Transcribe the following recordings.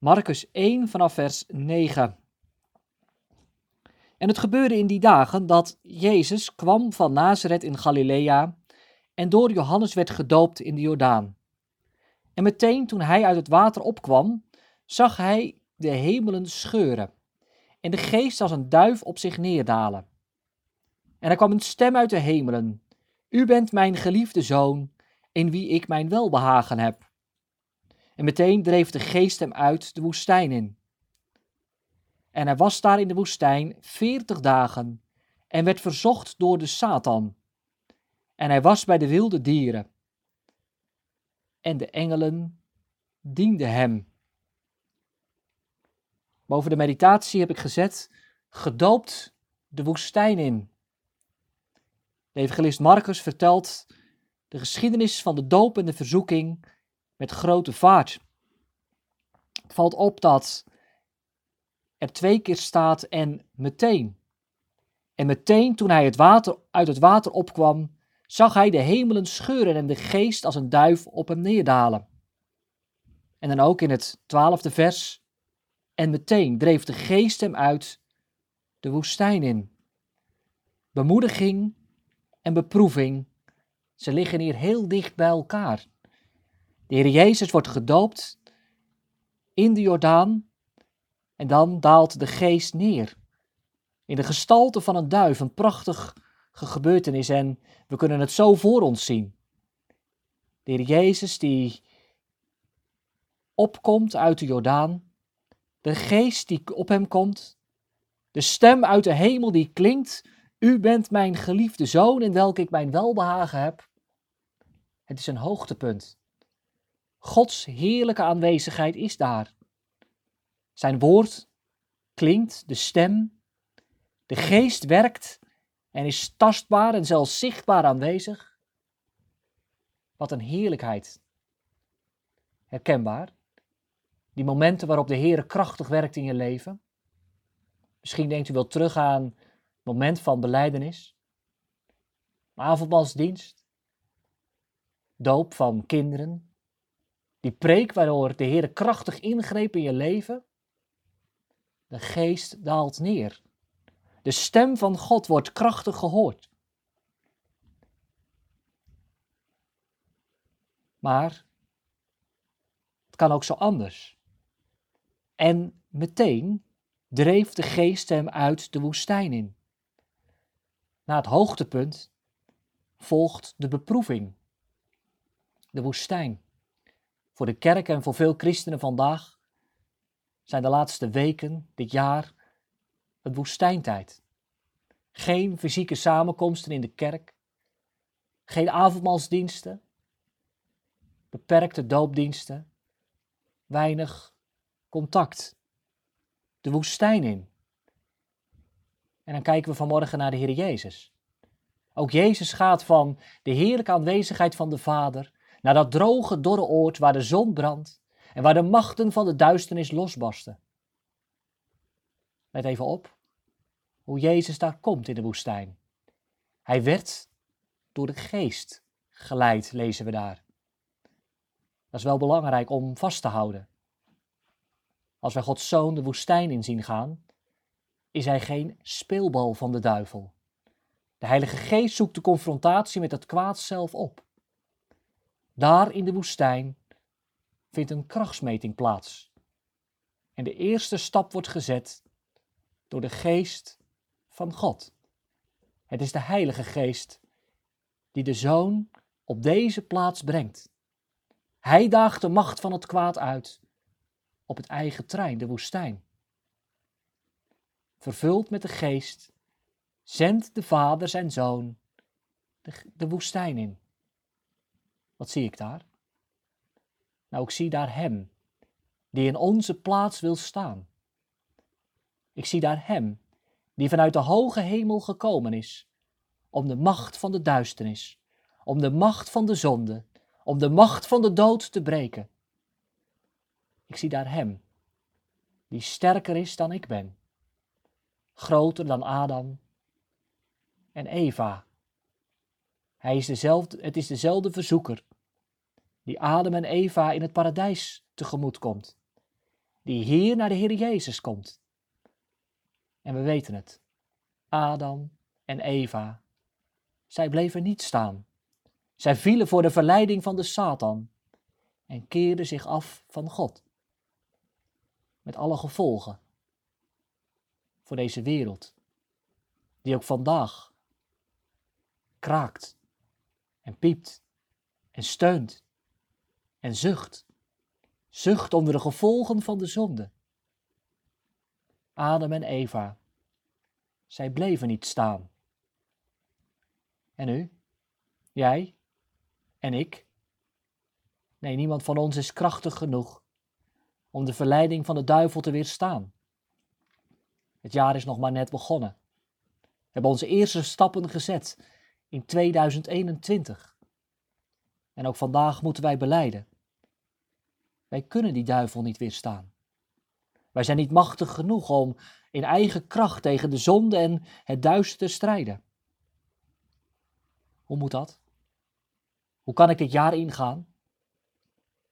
Marcus 1 vanaf vers 9. En het gebeurde in die dagen dat Jezus kwam van Nazareth in Galilea en door Johannes werd gedoopt in de Jordaan. En meteen toen hij uit het water opkwam, zag hij de hemelen scheuren en de geest als een duif op zich neerdalen. En er kwam een stem uit de hemelen: U bent mijn geliefde zoon, in wie ik mijn welbehagen heb. En meteen dreef de geest hem uit de woestijn in. En hij was daar in de woestijn veertig dagen en werd verzocht door de Satan. En hij was bij de wilde dieren. En de engelen dienden hem. Boven de meditatie heb ik gezet, gedoopt de woestijn in. De evangelist Marcus vertelt de geschiedenis van de doop en de verzoeking met grote vaart. Het valt op dat er twee keer staat en meteen. En meteen toen hij het water, uit het water opkwam, zag hij de hemelen scheuren en de geest als een duif op hem neerdalen. En dan ook in het twaalfde vers. En meteen dreef de geest hem uit de woestijn in. Bemoediging en beproeving, ze liggen hier heel dicht bij elkaar. De Heer Jezus wordt gedoopt in de Jordaan en dan daalt de geest neer. In de gestalte van een duif, een prachtige gebeurtenis en we kunnen het zo voor ons zien. De Heer Jezus die opkomt uit de Jordaan, de geest die op hem komt, de stem uit de hemel die klinkt, u bent mijn geliefde zoon in welke ik mijn welbehagen heb. Het is een hoogtepunt. Gods heerlijke aanwezigheid is daar. Zijn woord klinkt, de stem, de geest werkt en is tastbaar en zelfs zichtbaar aanwezig. Wat een heerlijkheid. Herkenbaar. Die momenten waarop de Heer krachtig werkt in je leven. Misschien denkt u wel terug aan het moment van beleidenis. Avondmaalsdienst. Doop van kinderen, die preek waardoor de Heer krachtig ingreep in je leven. De geest daalt neer. De stem van God wordt krachtig gehoord. Maar het kan ook zo anders. En meteen dreef de geest hem uit de woestijn in. Na het hoogtepunt volgt de beproeving, de woestijn. Voor de kerk en voor veel christenen vandaag zijn de laatste weken, dit jaar, een woestijntijd. Geen fysieke samenkomsten in de kerk, geen avondmaalsdiensten, beperkte doopdiensten, weinig contact. De woestijn in. En dan kijken we vanmorgen naar de Heer Jezus. Ook Jezus gaat van de heerlijke aanwezigheid van de Vader naar dat droge, dorre oord waar de zon brandt en waar de machten van de duisternis losbarsten. Let even op hoe Jezus daar komt in de woestijn. Hij werd door de geest geleid, lezen we daar. Dat is wel belangrijk om vast te houden. Als wij Gods zoon de woestijn in zien gaan, is hij geen speelbal van de duivel. De Heilige Geest zoekt de confrontatie met het kwaad zelf op. Daar in de woestijn vindt een krachtsmeting plaats. En de eerste stap wordt gezet door de geest van God. Het is de Heilige Geest die de Zoon op deze plaats brengt. Hij daagt de macht van het kwaad uit op het eigen trein, de woestijn. Vervuld met de geest, zendt de Vader zijn Zoon de, de woestijn in. Wat zie ik daar? Nou, ik zie daar Hem, die in onze plaats wil staan. Ik zie daar Hem, die vanuit de hoge hemel gekomen is, om de macht van de duisternis, om de macht van de zonde, om de macht van de dood te breken. Ik zie daar Hem, die sterker is dan ik ben, groter dan Adam en Eva. Hij is dezelfde, het is dezelfde verzoeker die Adam en Eva in het paradijs tegemoet komt, die hier naar de Heer Jezus komt. En we weten het, Adam en Eva, zij bleven niet staan. Zij vielen voor de verleiding van de Satan en keerden zich af van God. Met alle gevolgen voor deze wereld, die ook vandaag kraakt en piept en steunt en zucht. Zucht onder de gevolgen van de zonde. Adam en Eva, zij bleven niet staan. En u? Jij? En ik? Nee, niemand van ons is krachtig genoeg om de verleiding van de duivel te weerstaan. Het jaar is nog maar net begonnen. We hebben onze eerste stappen gezet in 2021. En ook vandaag moeten wij beleiden. Wij kunnen die duivel niet weerstaan. Wij zijn niet machtig genoeg om in eigen kracht tegen de zonde en het duister te strijden. Hoe moet dat? Hoe kan ik dit jaar ingaan?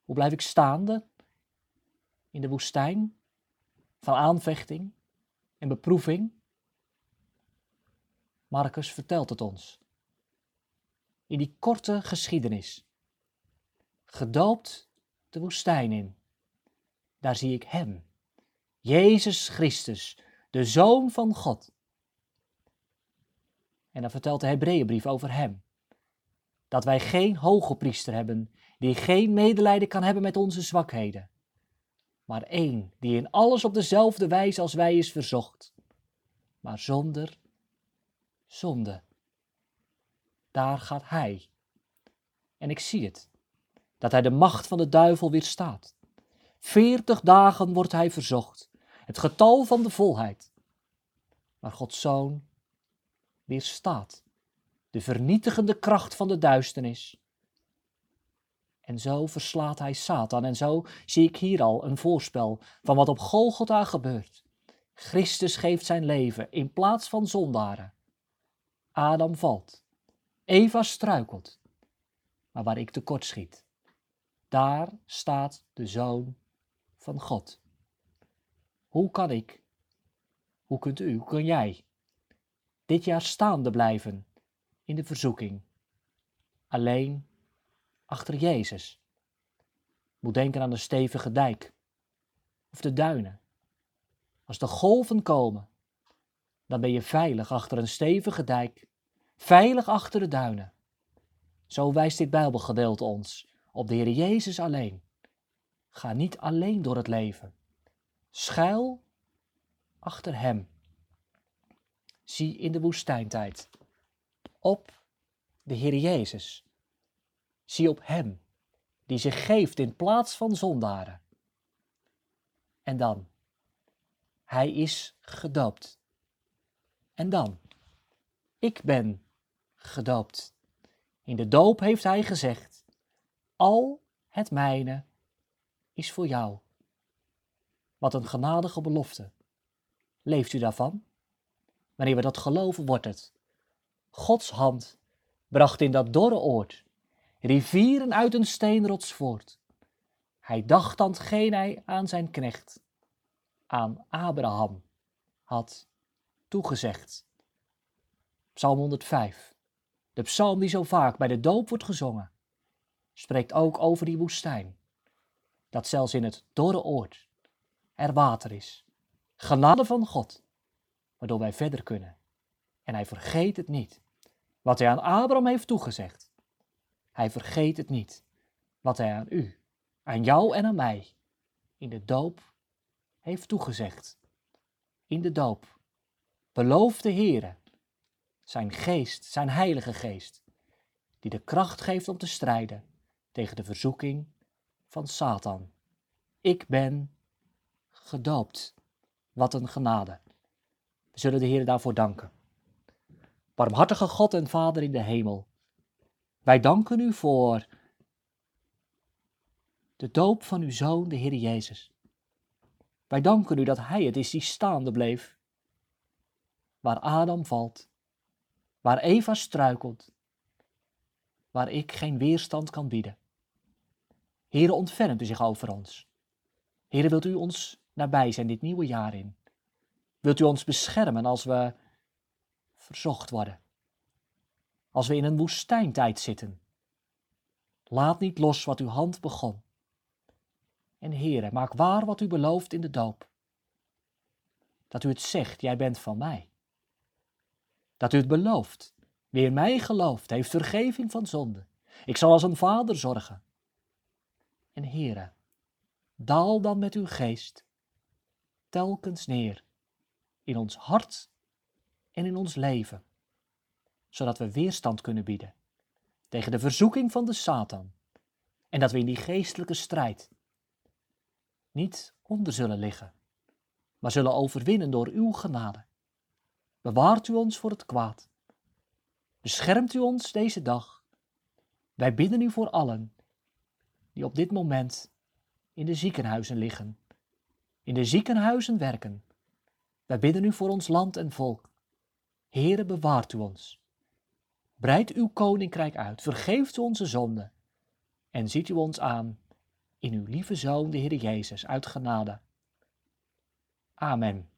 Hoe blijf ik staande in de woestijn van aanvechting en beproeving? Marcus vertelt het ons. In die korte geschiedenis. Gedoopt de woestijn in. Daar zie ik Hem, Jezus Christus, de Zoon van God. En dan vertelt de Hebreeënbrief over Hem. Dat wij geen hoge priester hebben, die geen medelijden kan hebben met onze zwakheden, maar één die in alles op dezelfde wijze als wij is verzocht, maar zonder zonde. Daar gaat Hij. En ik zie het dat hij de macht van de duivel weerstaat. Veertig dagen wordt hij verzocht, het getal van de volheid. Maar Gods Zoon weerstaat de vernietigende kracht van de duisternis. En zo verslaat hij Satan. En zo zie ik hier al een voorspel van wat op Golgotha gebeurt. Christus geeft zijn leven in plaats van zondaren. Adam valt. Eva struikelt. Maar waar ik tekort schiet, daar staat de Zoon van God. Hoe kan ik, hoe kunt u, hoe kun jij dit jaar staande blijven in de verzoeking? Alleen achter Jezus. Moet denken aan de stevige dijk of de duinen. Als de golven komen, dan ben je veilig achter een stevige dijk, veilig achter de duinen. Zo wijst dit Bijbelgedeelte ons op de Heer Jezus alleen. Ga niet alleen door het leven. Schuil achter Hem. Zie in de woestijntijd op de Heer Jezus. Zie op Hem, die zich geeft in plaats van zondaren. En dan, Hij is gedoopt. En dan, ik ben gedoopt. In de doop heeft Hij gezegd, al het mijne is voor jou. Wat een genadige belofte. Leeft u daarvan? Wanneer we dat geloven, wordt het. Gods hand bracht in dat dorre oord rivieren uit een steenrots voort. Hij dacht aan hij aan zijn knecht, aan Abraham, had toegezegd. Psalm 105, de psalm die zo vaak bij de doop wordt gezongen spreekt ook over die woestijn. Dat zelfs in het dorre oord er water is. Genade van God, waardoor wij verder kunnen. En hij vergeet het niet, wat hij aan Abraham heeft toegezegd. Hij vergeet het niet, wat hij aan u, aan jou en aan mij in de doop heeft toegezegd. In de doop belooft de Heere zijn geest, zijn heilige geest, die de kracht geeft om te strijden tegen de verzoeking van Satan. Ik ben gedoopt. Wat een genade. We zullen de Heer daarvoor danken. Barmhartige God en Vader in de hemel, wij danken u voor de doop van uw Zoon, de Heer Jezus. Wij danken u dat Hij het is die staande bleef, waar Adam valt, waar Eva struikelt, waar ik geen weerstand kan bieden. Heere, ontfermt u zich over ons. Heere, wilt u ons nabij zijn dit nieuwe jaar in? Wilt u ons beschermen als we verzocht worden? Als we in een woestijntijd zitten? Laat niet los wat uw hand begon. En Heere, maak waar wat u belooft in de doop. Dat u het zegt, jij bent van mij. Dat u het belooft. Wie in mij gelooft, heeft vergeving van zonde. Ik zal als een vader zorgen. En Heere, daal dan met uw geest telkens neer in ons hart en in ons leven, zodat we weerstand kunnen bieden tegen de verzoeking van de Satan en dat we in die geestelijke strijd niet onder zullen liggen, maar zullen overwinnen door uw genade. Bewaart u ons voor het kwaad. Beschermt u ons deze dag. Wij bidden u voor allen die op dit moment in de ziekenhuizen liggen, in de ziekenhuizen werken. Wij bidden u voor ons land en volk. Heere, bewaart u ons. Breid uw koninkrijk uit, vergeeft u onze zonden en ziet u ons aan in uw lieve Zoon, de Heer Jezus, uit genade. Amen.